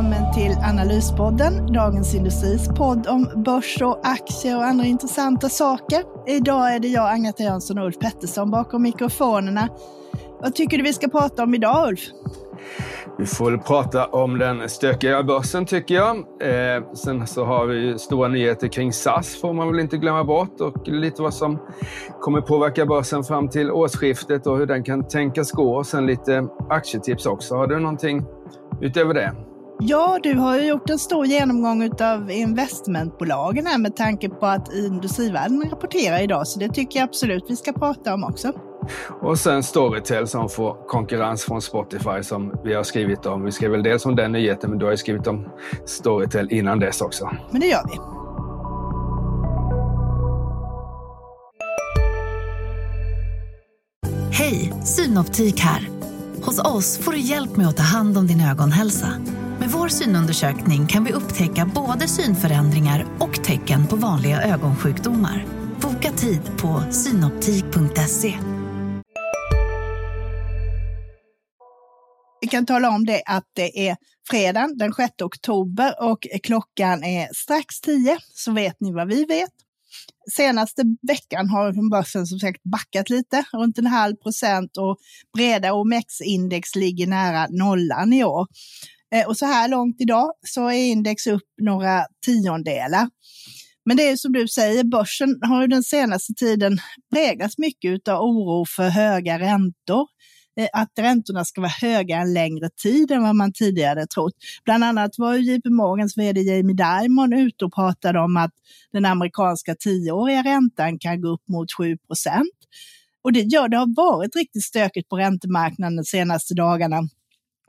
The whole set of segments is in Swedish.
välkommen till Analyspodden, Dagens Industris podd om börs och aktier och andra intressanta saker. Idag är det jag, Agneta Jönsson och Ulf Pettersson bakom mikrofonerna. Vad tycker du vi ska prata om idag, Ulf? Vi får väl prata om den stökiga börsen tycker jag. Eh, sen så har vi stora nyheter kring SAS får man väl inte glömma bort och lite vad som kommer påverka börsen fram till årsskiftet och hur den kan tänkas gå. Och sen lite aktietips också. Har du någonting utöver det? Ja, du har ju gjort en stor genomgång av investmentbolagen här med tanke på att Industrivärden rapporterar idag, så det tycker jag absolut vi ska prata om också. Och sen Storytel som får konkurrens från Spotify som vi har skrivit om. Vi skrev väl dels om den nyheten, men du har ju skrivit om Storytel innan dess också. Men det gör vi. Hej, Synoptik här. Hos oss får du hjälp med att ta hand om din ögonhälsa. Vår synundersökning kan vi upptäcka både synförändringar och tecken på vanliga ögonsjukdomar. Boka tid på synoptik.se. Vi kan tala om det att det är fredag den 6 oktober och klockan är strax 10, så vet ni vad vi vet. Senaste veckan har börsen som sagt backat lite, runt en halv procent och breda OMX-index ligger nära nollan i år. Eh, och så här långt idag så är index upp några tiondelar. Men det är som du säger, börsen har ju den senaste tiden präglats mycket av oro för höga räntor. Eh, att räntorna ska vara höga en längre tid än vad man tidigare trott. Bland annat var ju JP Morgans vd Jamie Dimon ute och pratade om att den amerikanska tioåriga räntan kan gå upp mot 7 procent. Och det gör det har varit riktigt stökigt på räntemarknaden de senaste dagarna.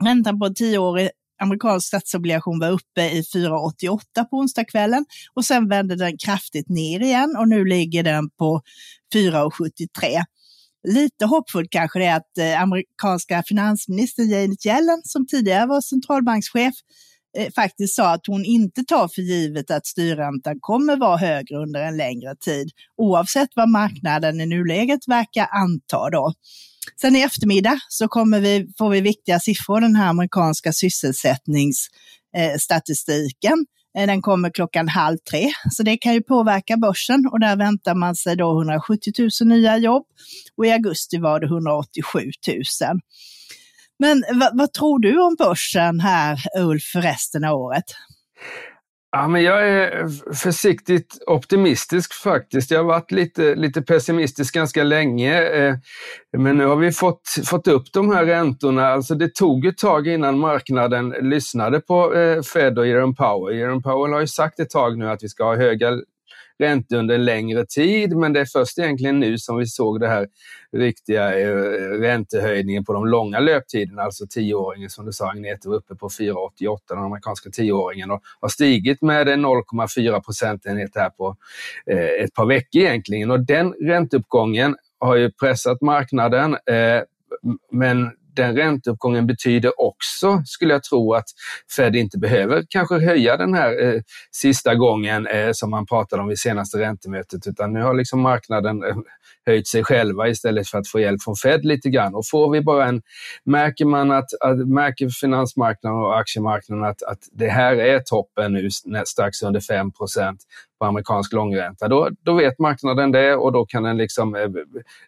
Räntan på en tioårig amerikansk statsobligation var uppe i 4,88 på onsdagskvällen och sen vände den kraftigt ner igen och nu ligger den på 4,73. Lite hoppfullt kanske det är att eh, amerikanska finansministern Janet Yellen, som tidigare var centralbankschef, eh, faktiskt sa att hon inte tar för givet att styrräntan kommer vara högre under en längre tid, oavsett vad marknaden i nuläget verkar anta då. Sen i eftermiddag så kommer vi, får vi viktiga siffror, den här amerikanska sysselsättningsstatistiken. Eh, den kommer klockan halv tre, så det kan ju påverka börsen och där väntar man sig då 170 000 nya jobb och i augusti var det 187 000. Men vad, vad tror du om börsen här, Ulf, för resten av året? Ja, men jag är försiktigt optimistisk faktiskt. Jag har varit lite, lite pessimistisk ganska länge. Eh, men nu har vi fått, fått upp de här räntorna. Alltså det tog ett tag innan marknaden lyssnade på eh, Fed och Jerome Powell. Jerome Powell har ju sagt ett tag nu att vi ska ha höga räntor under en längre tid, men det är först egentligen nu som vi såg det här riktiga eh, räntehöjningen på de långa löptiderna, alltså tioåringen som du sa Agneta var uppe på 4,88 den amerikanska tioåringen och har stigit med 0,4 procentenhet här på eh, ett par veckor egentligen. Och den ränteuppgången har ju pressat marknaden eh, men den ränteuppgången betyder också, skulle jag tro, att Fed inte behöver kanske höja den här eh, sista gången eh, som man pratade om vid senaste räntemötet, utan nu har liksom marknaden eh, höjt sig själva istället för att få hjälp från Fed lite grann. Och får vi bara en, märker man att, att märker finansmarknaden och aktiemarknaden att, att det här är toppen nu strax under 5 på amerikansk långränta, då, då vet marknaden det och då kan den liksom eh,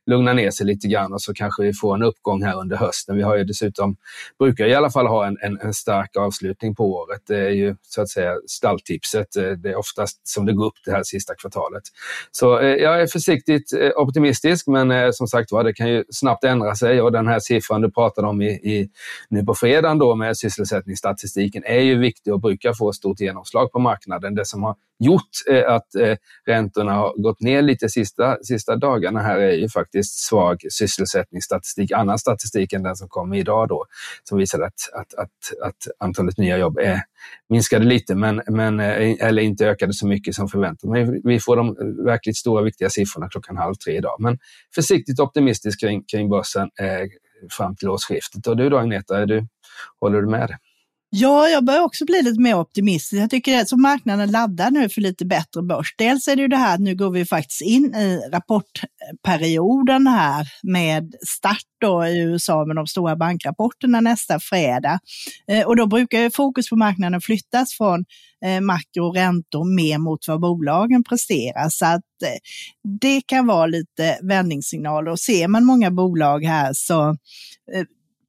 lugna ner sig lite grann och så kanske vi får en uppgång här under hösten. Vi har ju dessutom, brukar i alla fall ha en, en, en stark avslutning på året. Det är ju så att säga stalltipset. Eh, det är oftast som det går upp det här sista kvartalet. Så eh, jag är försiktigt eh, optimistisk, men eh, som sagt var, det kan ju snabbt ändra sig och den här siffran du pratade om i, i, nu på fredagen då med sysselsättningsstatistiken är ju viktig och brukar få stort genomslag på marknaden. Det som har gjort eh, att eh, räntorna har gått ner lite sista, sista dagarna här är ju faktiskt svag sysselsättningsstatistik, annan statistik än den som kom idag då, som visar att, att, att, att antalet nya jobb är, minskade lite, men, men, eh, eller inte ökade så mycket som förväntat. Men vi får de verkligt stora viktiga siffrorna klockan halv tre idag. Men försiktigt optimistisk kring, kring börsen eh, fram till årsskiftet. Och du då Agneta, är du, håller du med? Ja, jag börjar också bli lite mer optimistisk. Jag tycker att marknaden laddar nu för lite bättre börs. Dels är det ju det här att nu går vi faktiskt in i rapportperioden här med start då i USA med de stora bankrapporterna nästa fredag. Eh, och då brukar ju fokus på marknaden flyttas från eh, makro och räntor mer mot vad bolagen presterar. Så att eh, det kan vara lite vändningssignaler. Och ser man många bolag här så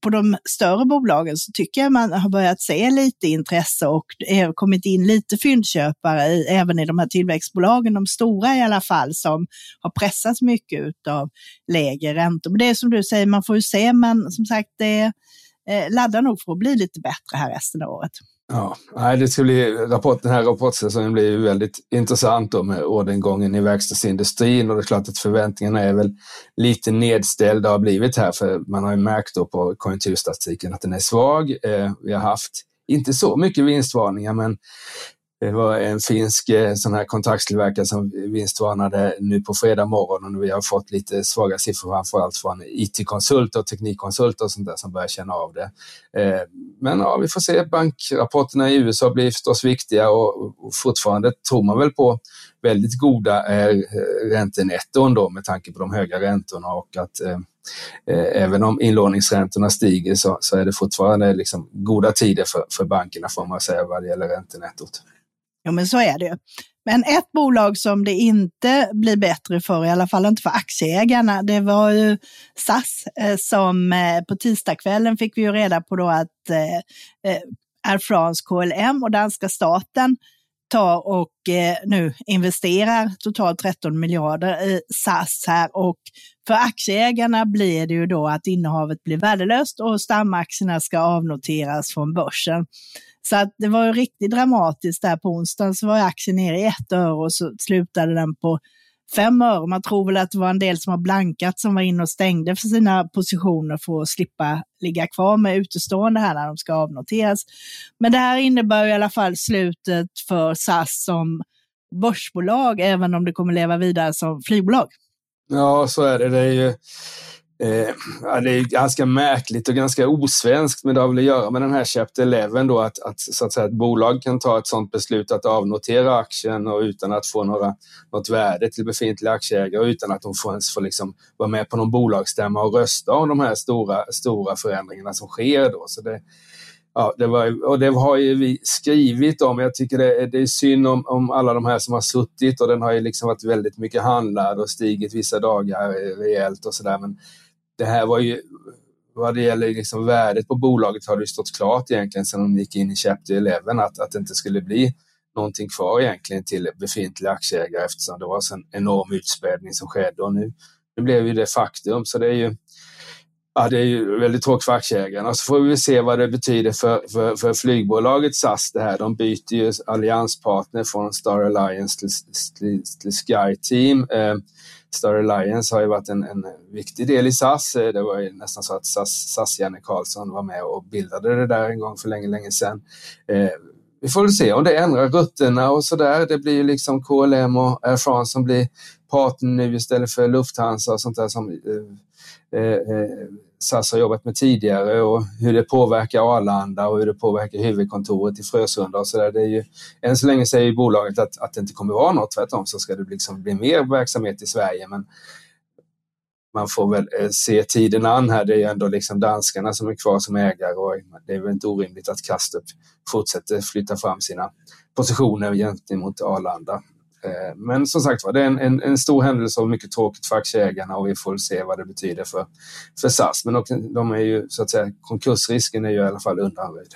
på de större bolagen så tycker jag man har börjat se lite intresse och det har kommit in lite fyndköpare i, även i de här tillväxtbolagen, de stora i alla fall, som har pressats mycket av lägre räntor. Men det är som du säger, man får ju se, men som sagt, det eh, laddar nog för att bli lite bättre här resten av året. Ja, det ska bli, rapport, den här rapportsäsongen blir ju väldigt intressant då med orderingången i verkstadsindustrin och det är klart att förväntningarna är väl lite nedställda har blivit här för man har ju märkt då på konjunkturstatistiken att den är svag. Eh, vi har haft inte så mycket vinstvarningar men det var en finsk eh, sån här kontraktstillverkare som vinstvarnade nu på fredag morgon och vi har fått lite svaga siffror framförallt från IT-konsulter och teknikkonsulter och sånt där som börjar känna av det. Eh, men ja, vi får se. Bankrapporterna i USA blir förstås viktiga och fortfarande tror man väl på väldigt goda eh, räntenetton då med tanke på de höga räntorna och att eh, eh, även om inlåningsräntorna stiger så, så är det fortfarande liksom goda tider för, för bankerna får man säga vad det gäller räntenettot. Jo, men så är det ju. Men ett bolag som det inte blir bättre för, i alla fall inte för aktieägarna, det var ju SAS eh, som på tisdagskvällen fick vi ju reda på då att Air France, KLM och danska staten tar och eh, nu investerar totalt 13 miljarder i SAS här och för aktieägarna blir det ju då att innehavet blir värdelöst och stamaktierna ska avnoteras från börsen. Så att det var ju riktigt dramatiskt där på onsdagen så var aktien nere i ett öre och så slutade den på fem öre. Man tror väl att det var en del som har blankat som var inne och stängde för sina positioner för att slippa ligga kvar med utestående här när de ska avnoteras. Men det här innebär i alla fall slutet för SAS som börsbolag, även om det kommer leva vidare som flygbolag. Ja, så är det. Det är ju Eh, ja, det är ganska märkligt och ganska osvenskt, men det har väl att göra med den här Chapter 11 då, att, att, så att säga, ett bolag kan ta ett sådant beslut att avnotera aktien och utan att få några, något värde till befintliga aktieägare och utan att de får ens får liksom vara med på någon bolagsstämma och rösta om de här stora, stora förändringarna som sker. Då. Så det, ja, det, var, och det har ju vi skrivit om. Jag tycker det, det är synd om, om alla de här som har suttit och den har ju liksom varit väldigt mycket handlad och stigit vissa dagar rejält och sådär. Men det här var ju, vad det gäller liksom värdet på bolaget har det stått klart egentligen sedan de gick in i Chapter 11 att, att det inte skulle bli någonting kvar egentligen till befintliga aktieägare eftersom det var en enorm utspädning som skedde och nu, nu blev ju det faktum. Så det är ju, ja, det är ju väldigt tråkigt för aktieägarna. Så får vi se vad det betyder för, för, för flygbolaget SAS det här. De byter ju allianspartner från Star Alliance till, till, till Sky Team. Eh, Star Alliance har ju varit en, en viktig del i SAS. Eh, det var ju nästan så att SAS, SAS Janne Karlsson var med och bildade det där en gång för länge, länge sedan. Eh, vi får väl se om det ändrar rutterna och sådär. Det blir ju liksom KLM och Air France som blir partner nu istället för Lufthansa och sånt där som eh, eh, eh SAS har jobbat med tidigare och hur det påverkar Arlanda och hur det påverkar huvudkontoret i Frösunda och så där. Det är ju, än så länge säger bolaget att, att det inte kommer vara något, tvärtom så ska det liksom bli mer verksamhet i Sverige. Men man får väl eh, se tiden an här. Det är ju ändå liksom danskarna som är kvar som ägare och det är väl inte orimligt att Kastrup fortsätter flytta fram sina positioner gentemot Arlanda. Eh, men som sagt var, det är en, en, en, stor händelse och mycket tråkigt för aktieägarna och vi får se vad det betyder för, för SAS. Men de är ju, så att säga, konkursrisken är ju i alla fall undanröjd.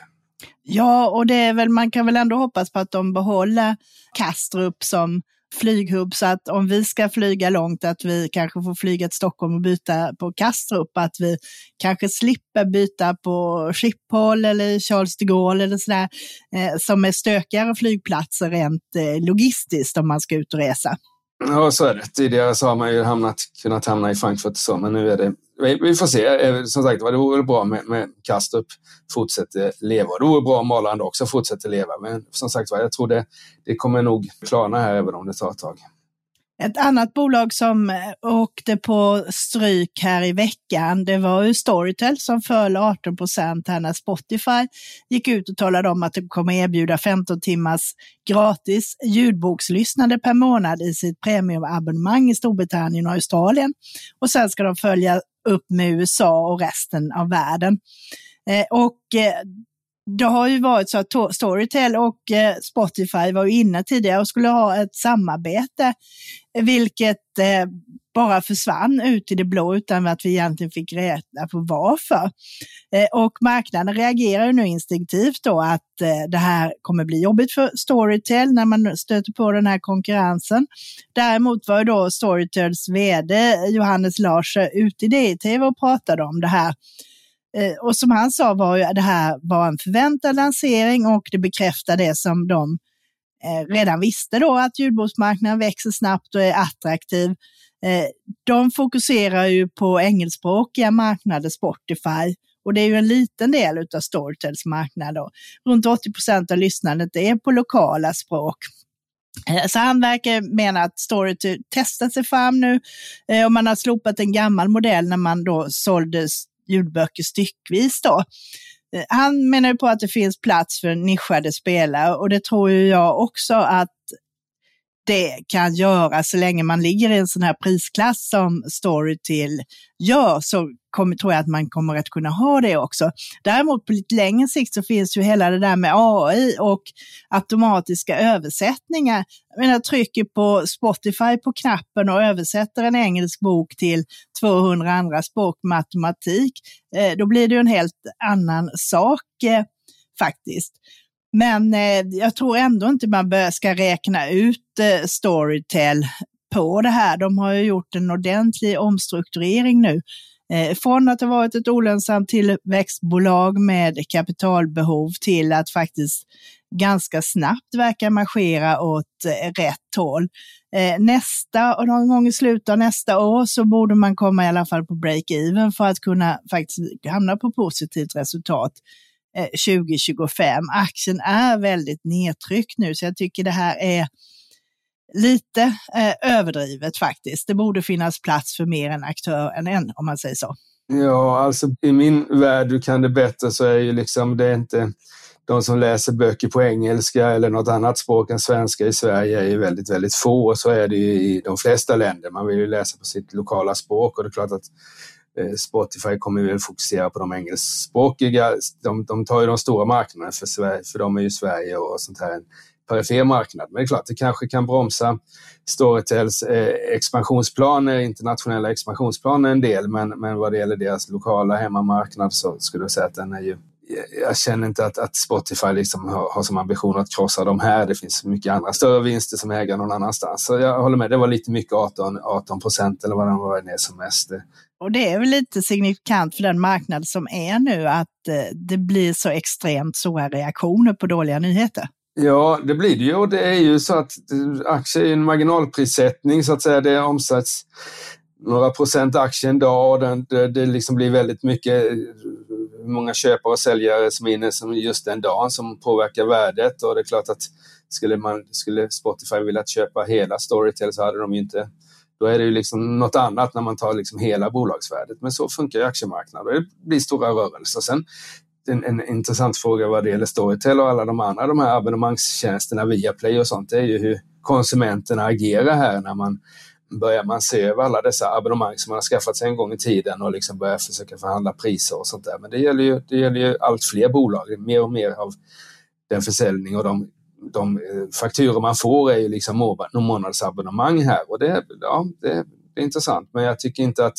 Ja, och det är väl, man kan väl ändå hoppas på att de behåller Kastrup som flyghubb så att om vi ska flyga långt att vi kanske får flyga till Stockholm och byta på Kastrup, att vi kanske slipper byta på Schiphol eller Charles de Gaulle eller sådär, eh, som är stökigare flygplatser rent eh, logistiskt om man ska ut och resa. Ja, så är det. Tidigare så har man ju hamnat, kunnat hamna i Frankfurt och så, men nu är det vi får se. Eh, som sagt det vore bra med, med Kastrup fortsätter leva. Det vore bra om Arlanda också fortsätter leva. Men som sagt jag tror det, det kommer nog klarna här även om det tar ett tag. Ett annat bolag som eh, åkte på stryk här i veckan, det var ju Storytel som föll 18 procent här när Spotify gick ut och talade om att de kommer erbjuda 15 timmars gratis ljudbokslyssnande per månad i sitt premiumabonnemang i Storbritannien och Australien. Och sen ska de följa upp med USA och resten av världen. Eh, och eh, det har ju varit så att Storytel och eh, Spotify var ju inne tidigare och skulle ha ett samarbete, vilket eh, bara försvann ut i det blå utan att vi egentligen fick reda på varför. Eh, och marknaden reagerar ju nu instinktivt då att eh, det här kommer bli jobbigt för Storytel när man stöter på den här konkurrensen. Däremot var ju då Storytels vd Johannes Larsson ute i DTV och pratade om det här eh, och som han sa var ju det här var en förväntad lansering och det bekräftar det som de redan visste då, att ljudboksmarknaden växer snabbt och är attraktiv. Eh, de fokuserar ju på engelskspråkiga marknader, Spotify, och det är ju en liten del av Storytels marknad. Då. Runt 80 procent av lyssnandet är på lokala språk. Eh, så han verkar mena att Storytel testar sig fram nu eh, och man har slopat en gammal modell när man då sålde ljudböcker styckvis då. Han menar på att det finns plats för nischade spelare och det tror jag också att det kan göra så länge man ligger i en sån här prisklass som Storytel gör så kommer, tror jag att man kommer att kunna ha det också. Däremot på lite längre sikt så finns ju hela det där med AI och automatiska översättningar. Jag menar, trycker på Spotify på knappen och översätter en engelsk bok till 200 andra språk matematik, eh, då blir det ju en helt annan sak eh, faktiskt. Men eh, jag tror ändå inte man ska räkna ut eh, Storytel på det här. De har ju gjort en ordentlig omstrukturering nu. Eh, från att ha varit ett olönsamt tillväxtbolag med kapitalbehov till att faktiskt ganska snabbt verka marschera åt eh, rätt håll. Eh, nästa, och någon gång i slutet av nästa år så borde man komma i alla fall på break-even för att kunna faktiskt hamna på positivt resultat. Eh, 2025. Aktien är väldigt nedtryckt nu, så jag tycker det här är lite eh, överdrivet faktiskt. Det borde finnas plats för mer än aktör än en, om man säger så. Ja, alltså i min värld, du kan det bättre, så är ju liksom det är inte de som läser böcker på engelska eller något annat språk än svenska i Sverige är ju väldigt, väldigt få. Och så är det ju i de flesta länder. Man vill ju läsa på sitt lokala språk och det är klart att Eh, Spotify kommer väl fokusera på de engelskspråkiga. De, de tar ju de stora marknaderna för, Sverige, för de är ju Sverige och sånt här en perifer marknad. Men det är klart, det kanske kan bromsa Storytels eh, expansionsplaner, internationella expansionsplaner en del, men, men vad det gäller deras lokala hemmamarknad så skulle jag säga att den är ju jag känner inte att, att Spotify liksom har, har, som ambition att krossa de här. Det finns mycket andra större vinster som äger någon annanstans. Så jag håller med, det var lite mycket 18 procent eller vad den var ner som mest. Och det är väl lite signifikant för den marknad som är nu att eh, det blir så extremt stora reaktioner på dåliga nyheter. Ja, det blir det ju. Och det är ju så att eh, aktier är en marginalprissättning så att säga. Det omsätts några procent aktier en dag och det, det, det liksom blir väldigt mycket hur många köpare och säljare som är inne som just den dagen som påverkar värdet. Och det är klart att skulle, man, skulle Spotify vilja köpa hela Storytel så hade de ju inte då är det ju liksom något annat när man tar liksom hela bolagsvärdet. Men så funkar ju aktiemarknaden. Det blir stora rörelser. Sen en, en intressant fråga vad det gäller Storytel och alla de andra de här abonnemangstjänsterna via Play och sånt, det är ju hur konsumenterna agerar här när man börjar man se över alla dessa abonnemang som man har skaffat sig en gång i tiden och liksom börjar försöka förhandla priser och sånt där. Men det gäller ju, det gäller ju allt fler bolag. Mer och mer av den försäljning och de, de eh, fakturor man får är ju liksom månadsabonnemang här och det, ja, det, det är intressant. Men jag tycker inte att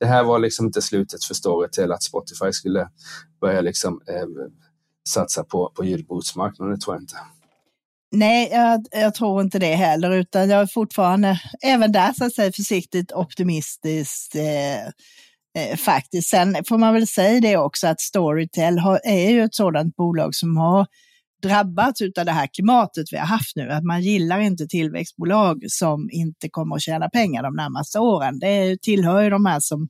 det här var liksom inte slutet för Storytel att Spotify skulle börja liksom, eh, satsa på, på ljudbordsmarknaden, det tror jag inte. Nej, jag, jag, tror inte det heller, utan jag är fortfarande även där så att säga försiktigt optimistisk eh, eh, faktiskt. Sen får man väl säga det också att Storytel har, är ju ett sådant bolag som har drabbats av det här klimatet vi har haft nu, att man gillar inte tillväxtbolag som inte kommer att tjäna pengar de närmaste åren. Det tillhör ju de här som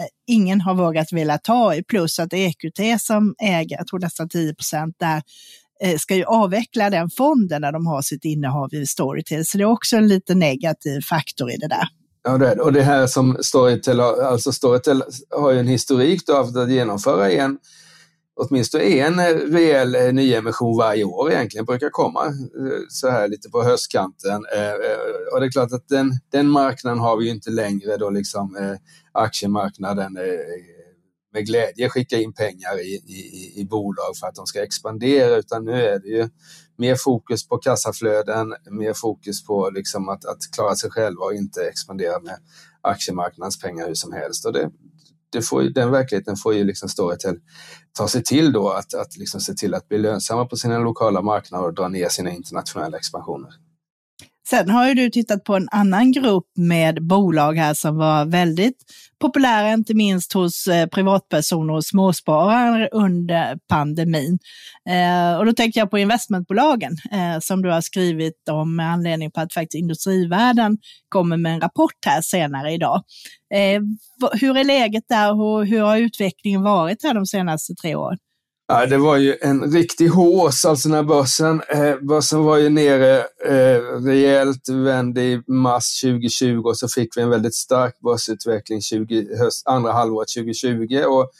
eh, ingen har vågat vilja ta i, plus att EQT som äger, jag tror nästan 10 procent där, eh, ska ju avveckla den fonden när de har sitt innehav i Storytel. Så det är också en lite negativ faktor i det där. Ja, det är, och det här som Storytel, alltså Storytel har ju en historik av att genomföra en åtminstone en eh, rejäl eh, nyemission varje år egentligen brukar komma eh, så här lite på höstkanten. Och det är klart att den, den marknaden har vi ju inte längre då liksom aktiemarknaden med glädje skicka in pengar i, i, i bolag för att de ska expandera utan nu är det ju mer fokus på kassaflöden, mer fokus på liksom att, att klara sig själva och inte expandera med aktiemarknadens pengar hur som helst. Och det, det får, den verkligheten får ju liksom Storytel ta sig till då, att, att liksom se till att bli lönsamma på sina lokala marknader och dra ner sina internationella expansioner. Sen har ju du tittat på en annan grupp med bolag här som var väldigt populära, inte minst hos eh, privatpersoner och småsparare under pandemin. Eh, och då tänker jag på investmentbolagen eh, som du har skrivit om med anledning på att faktiskt Industrivärden kommer med en rapport här senare idag. Eh, hur är läget där och hur har utvecklingen varit här de senaste tre åren? Ja, det var ju en riktig hås, alltså när börsen, eh, börsen var ju nere eh, rejält, vände i mars 2020 och så fick vi en väldigt stark börsutveckling 20, höst, andra halvåret 2020 och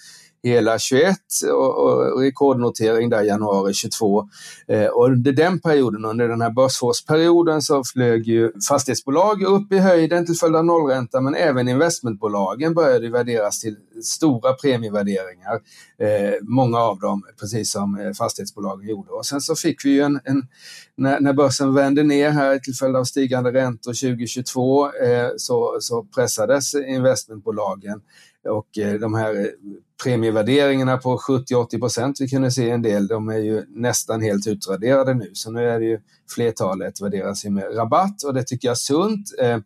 hela 21 och, och rekordnotering där januari 22. Eh, och under den perioden, under den här börsårsperioden så flög ju fastighetsbolag upp i höjden till följd av nollränta men även investmentbolagen började värderas till stora premievärderingar. Eh, många av dem, precis som eh, fastighetsbolagen gjorde. Och sen så fick vi ju en, en när, när börsen vände ner här till följd av stigande räntor 2022 eh, så, så pressades investmentbolagen och eh, de här eh, premievärderingarna på 70-80 procent vi kunde se en del, de är ju nästan helt utraderade nu. Så nu är det ju flertalet värderas ju med rabatt och det tycker jag är sunt. Eh,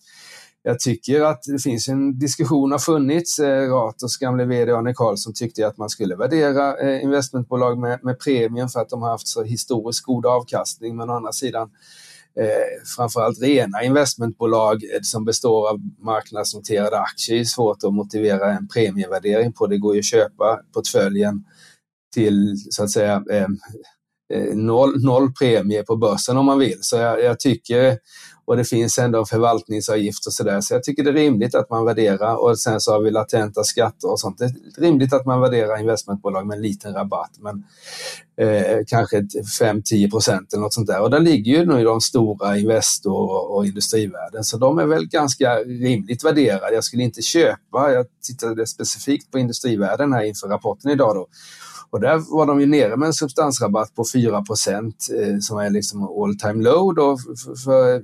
jag tycker att det finns en diskussion har funnits. Ratos gamle VD Arne Karlsson tyckte att man skulle värdera investmentbolag med, med premien för att de har haft så historiskt god avkastning. Men å andra sidan eh, framförallt rena investmentbolag eh, som består av marknadsnoterade aktier är svårt att motivera en premievärdering på. Det går ju att köpa portföljen till så att säga eh, eh noll, noll premie på börsen om man vill. Så jag, jag tycker och det finns ändå en förvaltningsavgift och sådär. Så jag tycker det är rimligt att man värderar och sen så har vi latenta skatter och sånt. Det är rimligt att man värderar investmentbolag med en liten rabatt, men eh, kanske 5-10 procent eller något sånt där. Och där ligger ju nu de stora Investor och, och Industrivärden, så de är väl ganska rimligt värderade. Jag skulle inte köpa, jag tittade specifikt på Industrivärden här inför rapporten idag då, och där var de ju nere med en substansrabatt på 4 procent eh, som är liksom all time low då för, för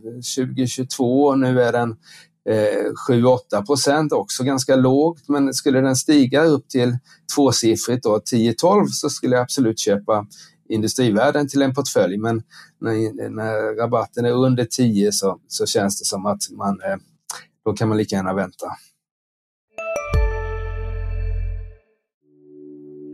2022 och nu är den eh, 7-8 procent, också ganska lågt. Men skulle den stiga upp till tvåsiffrigt, 10-12, så skulle jag absolut köpa industrivärden till en portfölj. Men när, när rabatten är under 10 så, så känns det som att man, eh, då kan man lika gärna vänta.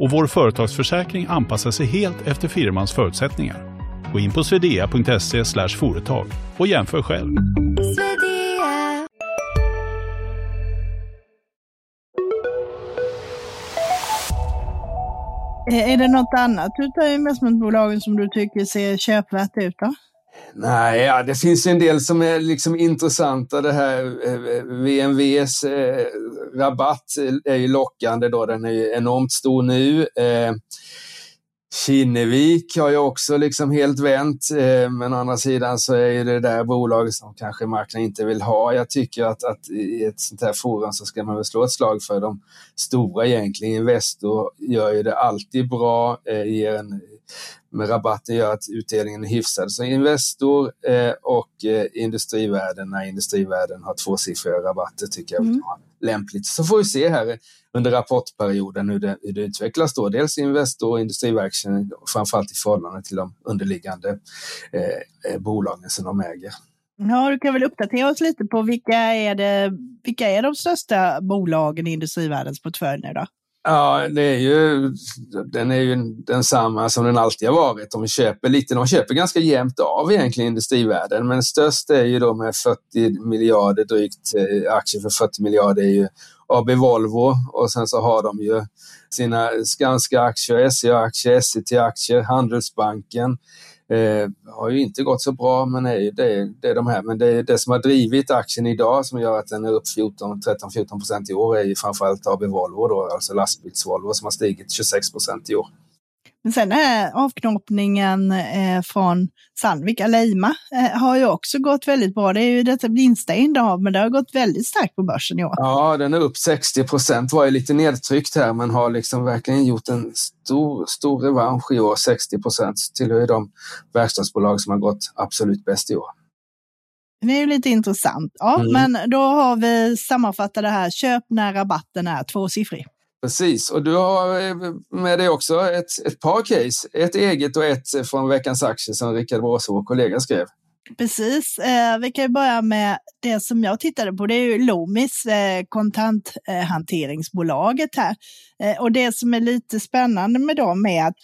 och vår företagsförsäkring anpassar sig helt efter firmans förutsättningar. Gå in på swedea.se företag och jämför själv. Är det något annat utav investmentbolagen som du tycker ser köpvärt ut? Då? Nej, ja, det finns en del som är liksom intressanta. Det här eh, VNVs eh, rabatt är ju lockande då, den är ju enormt stor nu. Eh, Kinnevik har ju också liksom helt vänt, eh, men å andra sidan så är det där bolaget som kanske marknaden inte vill ha. Jag tycker att, att i ett sånt här forum så ska man väl slå ett slag för de stora egentligen. Investor gör ju det alltid bra, eh, ger en med rabatten gör att utdelningen är hyfsad. Så Investor eh, och eh, Industrivärden, när Industrivärden har tvåsiffriga rabatter tycker jag mm. lämpligt. Så får vi se här under rapportperioden hur det, hur det utvecklas då. Dels Investor och Industriverken, framförallt i förhållande till de underliggande eh, eh, bolagen som de äger. Ja, du kan väl uppdatera oss lite på vilka är, det, vilka är de största bolagen i industrivärldens portfölj nu då? Ja, det är ju, den är ju densamma som den alltid har varit. De köper lite, de köper ganska jämnt av egentligen industrivärden, men störst är ju då med 40 miljarder drygt eh, aktier för 40 miljarder är ju AB Volvo och sen så har de ju sina Skanska-aktier, SCA-aktier, SCT-aktier, Handelsbanken, Eh, har ju inte gått så bra, men är, det, det är de här. Men det, det som har drivit aktien idag som gör att den är upp 13-14 procent i år är ju framförallt AB Volvo, då, alltså lastbils-Volvo som har stigit 26 procent i år. Men sen är avknoppningen eh, från Sandvik, Aleima, eh, har ju också gått väldigt bra. Det är ju detta minsta innehav, men det har gått väldigt starkt på börsen i år. Ja, den är upp 60 procent, var ju lite nedtryckt här, men har liksom verkligen gjort en stor, stor revansch i år. 60 procent tillhör de verkstadsbolag som har gått absolut bäst i år. Det är ju lite intressant. Ja, mm. men då har vi sammanfattat det här. Köp när rabatten är tvåsiffrig. Precis, och du har eh, med dig också ett, ett par case, ett eget och ett från veckans aktie som Rickard Bråse, vår kollega, skrev. Precis, eh, vi kan ju börja med det som jag tittade på, det är ju Lomis, eh, kontanthanteringsbolaget här. Eh, och det som är lite spännande med dem är att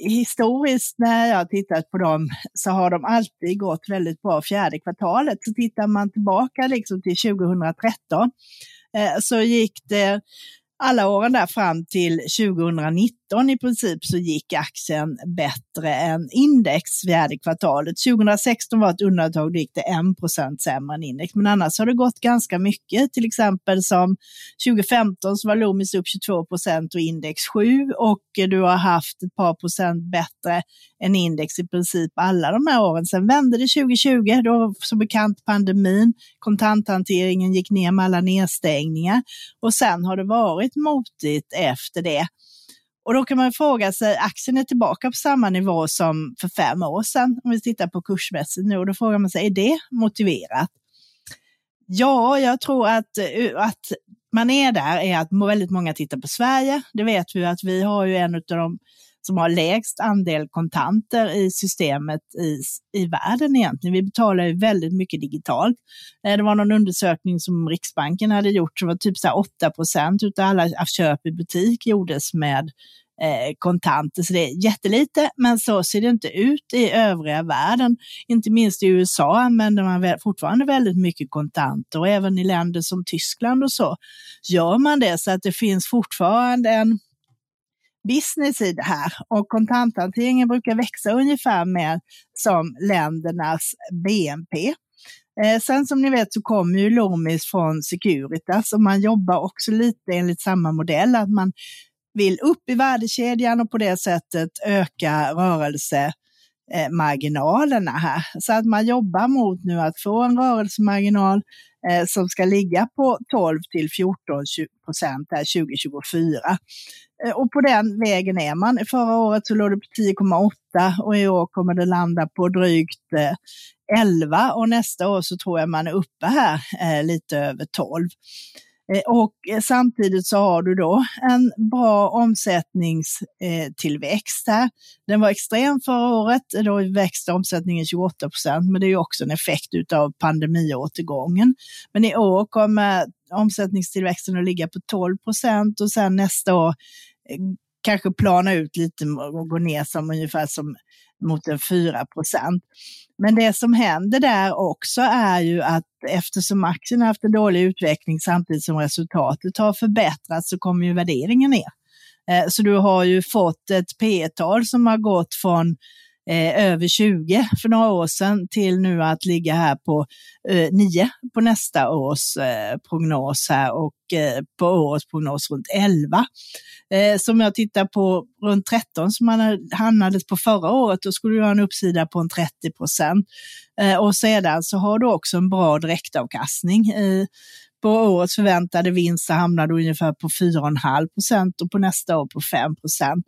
historiskt när jag har tittat på dem så har de alltid gått väldigt bra fjärde kvartalet. Så tittar man tillbaka liksom till 2013 eh, så gick det alla åren där fram till 2019 i princip så gick aktien bättre än index fjärde kvartalet. 2016 var ett undantag, då gick det 1 sämre än index. Men annars har det gått ganska mycket, till exempel som 2015 så var Loomis upp 22% och index 7 och du har haft ett par procent bättre än index i princip alla de här åren. Sen vände det 2020, då som bekant pandemin, kontanthanteringen gick ner med alla nedstängningar och sen har det varit motigt efter det. Och då kan man fråga sig, aktien är tillbaka på samma nivå som för fem år sedan, om vi tittar på kursmässigt nu, och då frågar man sig, är det motiverat? Ja, jag tror att, eh, att man är där är att väldigt många tittar på Sverige. Det vet vi att vi har ju en av de som har lägst andel kontanter i systemet i, i världen egentligen. Vi betalar ju väldigt mycket digitalt. Eh, det var någon undersökning som Riksbanken hade gjort som var typ så 8 procent av alla köp i butik gjordes med eh, kontanter. Så det är jättelite, men så ser det inte ut i övriga världen. Inte minst i USA använder man fortfarande väldigt mycket kontanter och även i länder som Tyskland och så gör man det. Så att det finns fortfarande en business i det här och kontanthanteringen brukar växa ungefär med som ländernas BNP. Eh, sen som ni vet så kommer ju Loomis från Securitas och man jobbar också lite enligt samma modell, att man vill upp i värdekedjan och på det sättet öka rörelsemarginalerna här. Så att man jobbar mot nu att få en rörelsemarginal eh, som ska ligga på 12 till 14 procent 2024. Eh, och på den vägen är man. Förra året så låg det på 10,8 och i år kommer det landa på drygt eh, 11 och nästa år så tror jag man är uppe här eh, lite över 12. Eh, och eh, samtidigt så har du då en bra omsättningstillväxt eh, här. Den var extrem förra året, då växte omsättningen 28 procent, men det är ju också en effekt av pandemiåtergången. Men i år kommer omsättningstillväxten att ligga på 12 procent och sen nästa år kanske plana ut lite och gå ner som ungefär som mot en 4 procent. Men det som händer där också är ju att eftersom aktien har haft en dålig utveckling samtidigt som resultatet har förbättrats så kommer ju värderingen ner. Eh, så du har ju fått ett P tal som har gått från eh, över 20 för några år sedan till nu att ligga här på eh, 9 på nästa års eh, prognos här och eh, på årets prognos runt 11. Eh, som jag tittar på runt 13 som man hamnade på förra året, då skulle du ha en uppsida på en 30 procent. Eh, och sedan så har du också en bra direktavkastning. Eh, på årets förväntade vinst hamnar du ungefär på 4,5 procent och på nästa år på 5 procent.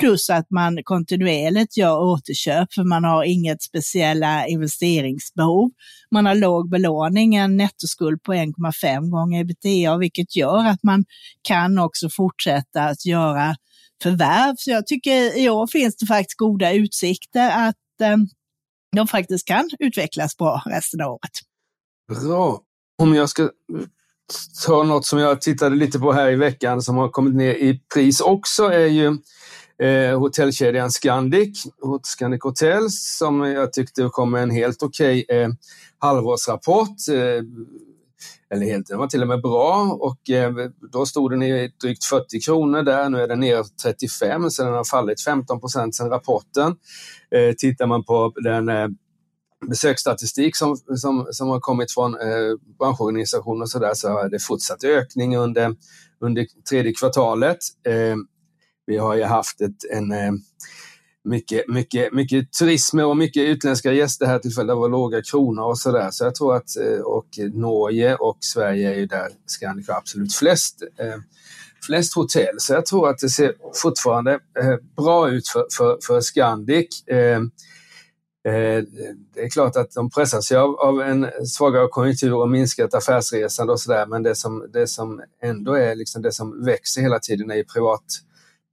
Plus att man kontinuerligt gör återköp för man har inget speciella investeringsbehov. Man har låg belåning, en nettoskuld på 1,5 gånger ebitda, vilket gör att man kan också fortsätta att göra förvärv. Så jag tycker i år finns det faktiskt goda utsikter att eh, de faktiskt kan utvecklas bra resten av året. Bra. Om jag ska eh, ta något som jag tittade lite på här i veckan som har kommit ner i pris också är ju eh, hotellkedjan Scandic, Scandic Hotels, som jag tyckte kom med en helt okej okay, eh, halvårsrapport. Eh, eller helt, den var till och med bra och eh, då stod den i drygt 40 kronor där, nu är den nere 35 så den har fallit 15 procent sedan rapporten. Eh, tittar man på den eh, besöksstatistik som, som, som har kommit från eh, branschorganisationer och så där så är det fortsatt ökning under, under tredje kvartalet. Eh, vi har ju haft ett, en eh, mycket, mycket, mycket turism och mycket utländska gäster här till följd av låga kronor och sådär. Så jag tror att, eh, och Norge och Sverige är ju där Scandic har absolut flest, eh, flest hotell. Så jag tror att det ser fortfarande eh, bra ut för, för, för Scandic. Eh, eh det är klart att de pressas av, av en svagare konjunktur och minskat affärsresande och sådär, men det som, det som ändå är liksom det som växer hela tiden är privat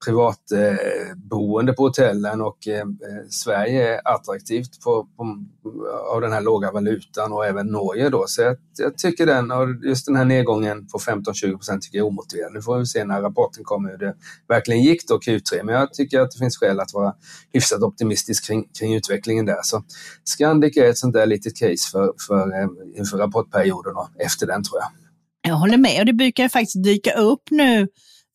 privatboende på hotellen och eh, eh, Sverige är attraktivt på, på, av den här låga valutan och även Norge då. Så jag, jag tycker den, och just den här nedgången på 15-20 procent tycker jag är omotiverad. Nu får vi se när rapporten kommer hur det verkligen gick då Q3, men jag tycker att det finns skäl att vara hyfsat optimistisk kring, kring utvecklingen där. Så Scandic är ett sånt där litet case för, för, eh, inför rapportperioden och efter den tror jag. Jag håller med och det brukar faktiskt dyka upp nu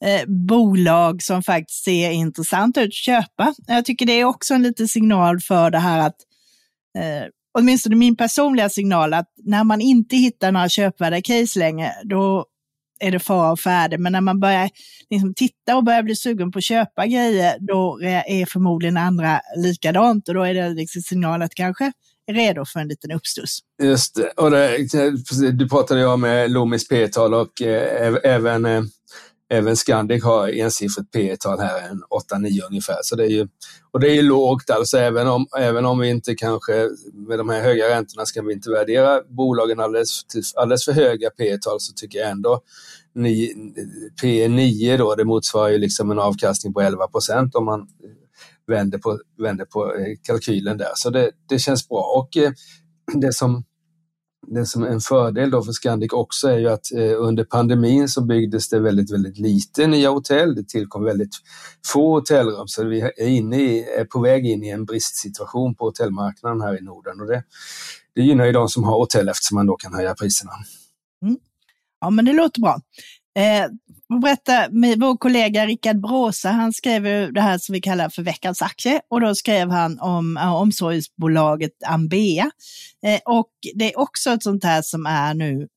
eh, bolag som faktiskt ser intressant ut att köpa. Jag tycker det är också en liten signal för det här att, eh, åtminstone min personliga signal, att när man inte hittar några köpvärda case längre, då är det fara och färde. Men när man börjar liksom titta och börjar bli sugen på att köpa grejer, då är förmodligen andra likadant och då är det liksom signal att kanske är redo för en liten uppstuss. Just det. Och det, du pratade ju om eh, Loomis P-tal och eh, även eh, Även Scandic har ensiffrigt P tal här, en 8-9 ungefär. Så det är ju, och det är ju lågt alltså, även om, även om vi inte kanske med de här höga räntorna ska vi inte värdera bolagen alldeles, alldeles för höga P tal så tycker jag ändå P 9 då, det motsvarar ju liksom en avkastning på 11 procent om man vänder på, vänder på eh, kalkylen där. Så det, det känns bra. Och eh, det som det som är en fördel då för Scandic också är ju att eh, under pandemin så byggdes det väldigt, väldigt lite nya hotell. Det tillkom väldigt få hotellrum så vi är, inne i, är på väg in i en bristsituation på hotellmarknaden här i Norden och det, det gynnar ju de som har hotell eftersom man då kan höja priserna. Mm. Ja, men det låter bra. Eh, berätta, med vår kollega Rickard Bråsa, han skrev det här som vi kallar för veckans aktie och då skrev han om eh, omsorgsbolaget Ambea. Eh, och det är också ett sånt här som är nu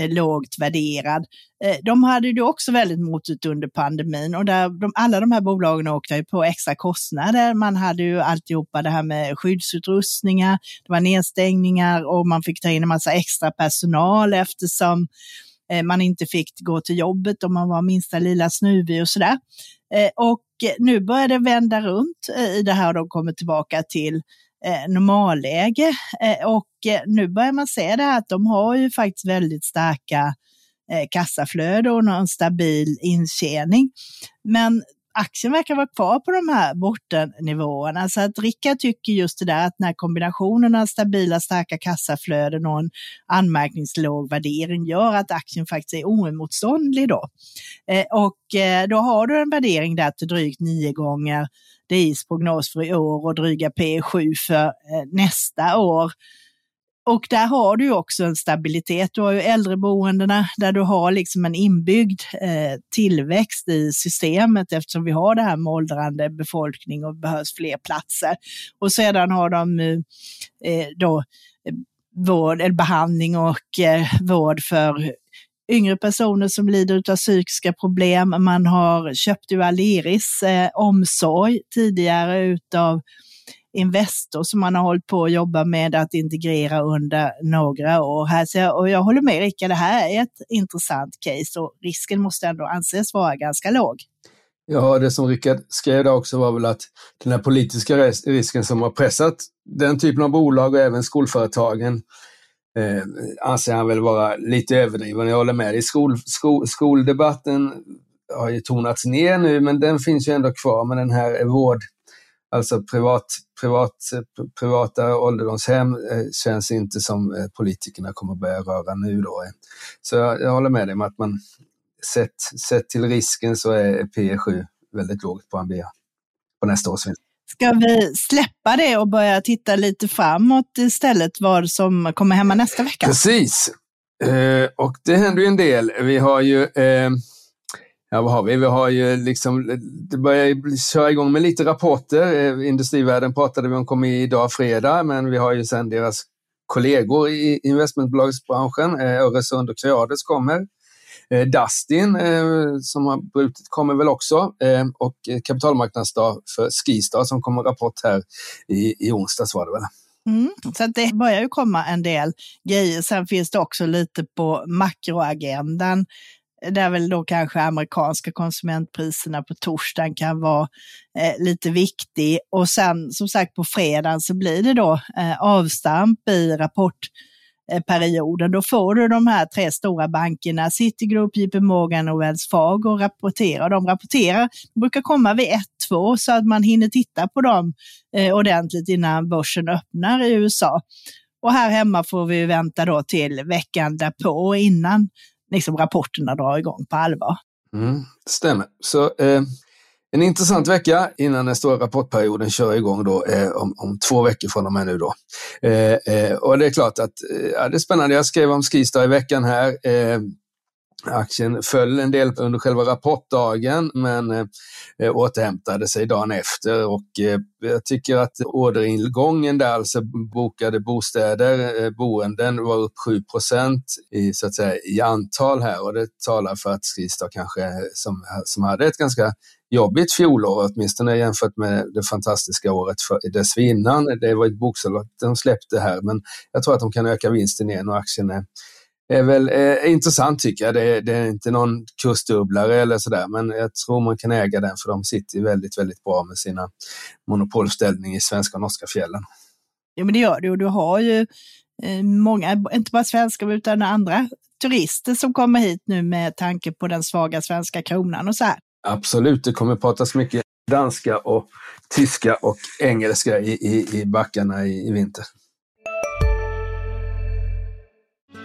eh, lågt värderad. Eh, de hade ju också väldigt motigt under pandemin och där de, alla de här bolagen åkte ju på extra kostnader. Man hade ju alltihopa det här med skyddsutrustningar, det var nedstängningar och man fick ta in en massa extra personal eftersom Eh, man inte fick gå till jobbet om man var minsta lilla snuvig och sådär. Eh, och nu börjar det vända runt eh, i det här och de kommer tillbaka till normalläge. Och nu börjar man se det här att de har ju faktiskt väldigt starka kassaflöde och en stabil intjäning. Men aktien verkar vara kvar på de här bottennivåerna. Så att Rickard tycker just det där att när kombinationen av stabila starka kassaflöden och en anmärkningslåg värdering gör att aktien faktiskt är oemotståndlig då. Eh, och eh, då har du en värdering där till drygt nio gånger DIs prognos för i år och dryga P7 för eh, nästa år. Och där har du också en stabilitet. Du har ju äldreboendena där du har liksom en inbyggd eh, tillväxt i systemet eftersom vi har det här med åldrande befolkning och behövs fler platser. Och sedan har de eh, då eh, vård, eller behandling och eh, vård för yngre personer som lider av psykiska problem. Man har köpt ju Aleris eh, omsorg tidigare utav Investor som man har hållit på att jobba med att integrera under några år. Här, så jag, och jag håller med Rickard, det här är ett intressant case och risken måste ändå anses vara ganska låg. Ja, det som Rickard skrev där också var väl att den här politiska risken som har pressat den typen av bolag och även skolföretagen eh, anser han väl vara lite överdriven. Jag håller med dig. Skol, skol, skoldebatten har ju tonats ner nu, men den finns ju ändå kvar. Men den här vård, alltså privat, privat, privata ålderdomshem eh, känns inte som eh, politikerna kommer börja röra nu då. Så jag, jag håller med dig om att man sett, sett till risken så är P 7 väldigt lågt på Ambea på nästa års vinst. Ska vi släppa det och börja titta lite framåt istället vad som kommer hemma nästa vecka? Precis. Eh, och det händer ju en del. Vi har ju Ja, vad har vi? Vi har ju liksom, det börjar köra igång med lite rapporter. Eh, Industrivärden pratade vi om kom idag fredag, men vi har ju sen deras kollegor i investmentbolagsbranschen, eh, Öresund och Creades kommer. Eh, Dustin som har brutit kommer väl också och kapitalmarknadsdag för Skistar som kommer rapport här i, i onsdags var det väl. Mm, så det börjar ju komma en del grejer. Sen finns det också lite på makroagendan där väl då kanske amerikanska konsumentpriserna på torsdagen kan vara eh, lite viktig. Och sen som sagt på fredagen så blir det då eh, avstamp i rapportperioden. Då får du de här tre stora bankerna, Citigroup, JP Morgan och Wells Fargo rapportera. De rapporterar, de brukar komma vid 1-2 så att man hinner titta på dem eh, ordentligt innan börsen öppnar i USA. Och här hemma får vi vänta då till veckan därpå innan liksom rapporterna drar igång på allvar. Mm, det stämmer. Så eh, en intressant vecka innan den stora rapportperioden kör igång då, eh, om, om, två veckor från och med nu. Då. Eh, eh och det är klart att eh, ja, det är spännande. Jag skrev om Skistar i veckan här. Eh, Aktien föll en del under själva rapportdagen men eh, återhämtade sig dagen efter och eh, jag tycker att orderingången där, alltså bokade bostäder, eh, boenden var upp 7 i, så att säga, i antal här och det talar för att Skistar kanske som, som hade ett ganska jobbigt fjolår, åtminstone jämfört med det fantastiska året för, dessförinnan. Det var ett bokslut de släppte här, men jag tror att de kan öka vinsten igen och aktien är är väl eh, intressant tycker jag. Det är, det är, inte någon kursdubblare eller sådär, men jag tror man kan äga den för de sitter väldigt, väldigt bra med sina monopolställning i svenska och norska fjällen. Ja, men det gör det och du har ju eh, många, inte bara svenskar utan andra turister som kommer hit nu med tanke på den svaga svenska kronan och så här. Absolut, det kommer pratas mycket danska och tyska och engelska i, i, i backarna i, i vinter.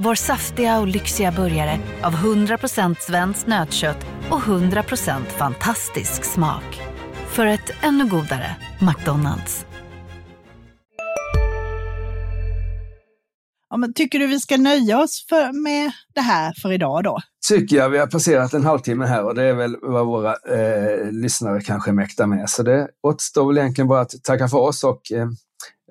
Vår saftiga och lyxiga burgare av 100% svenskt nötkött och 100% fantastisk smak. För ett ännu godare McDonalds. Ja, men tycker du vi ska nöja oss för, med det här för idag då? Tycker jag. Vi har passerat en halvtimme här och det är väl vad våra eh, lyssnare kanske mäktar med. Så det återstår väl egentligen bara att tacka för oss och eh,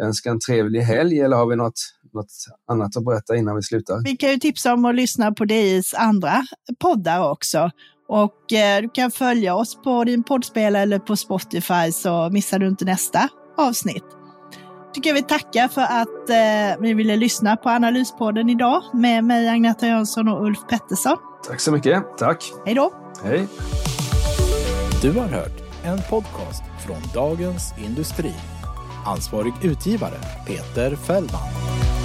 önska en trevlig helg. Eller har vi något något annat att berätta innan vi slutar? Vi kan ju tipsa om att lyssna på DIs andra poddar också. Och eh, du kan följa oss på din poddspelare eller på Spotify så missar du inte nästa avsnitt. Tycker jag vi tackar för att eh, ni ville lyssna på Analyspodden idag med mig Agneta Jönsson och Ulf Pettersson. Tack så mycket. Tack. Hej då. Hej. Du har hört en podcast från Dagens Industri. Ansvarig utgivare Peter Fällman.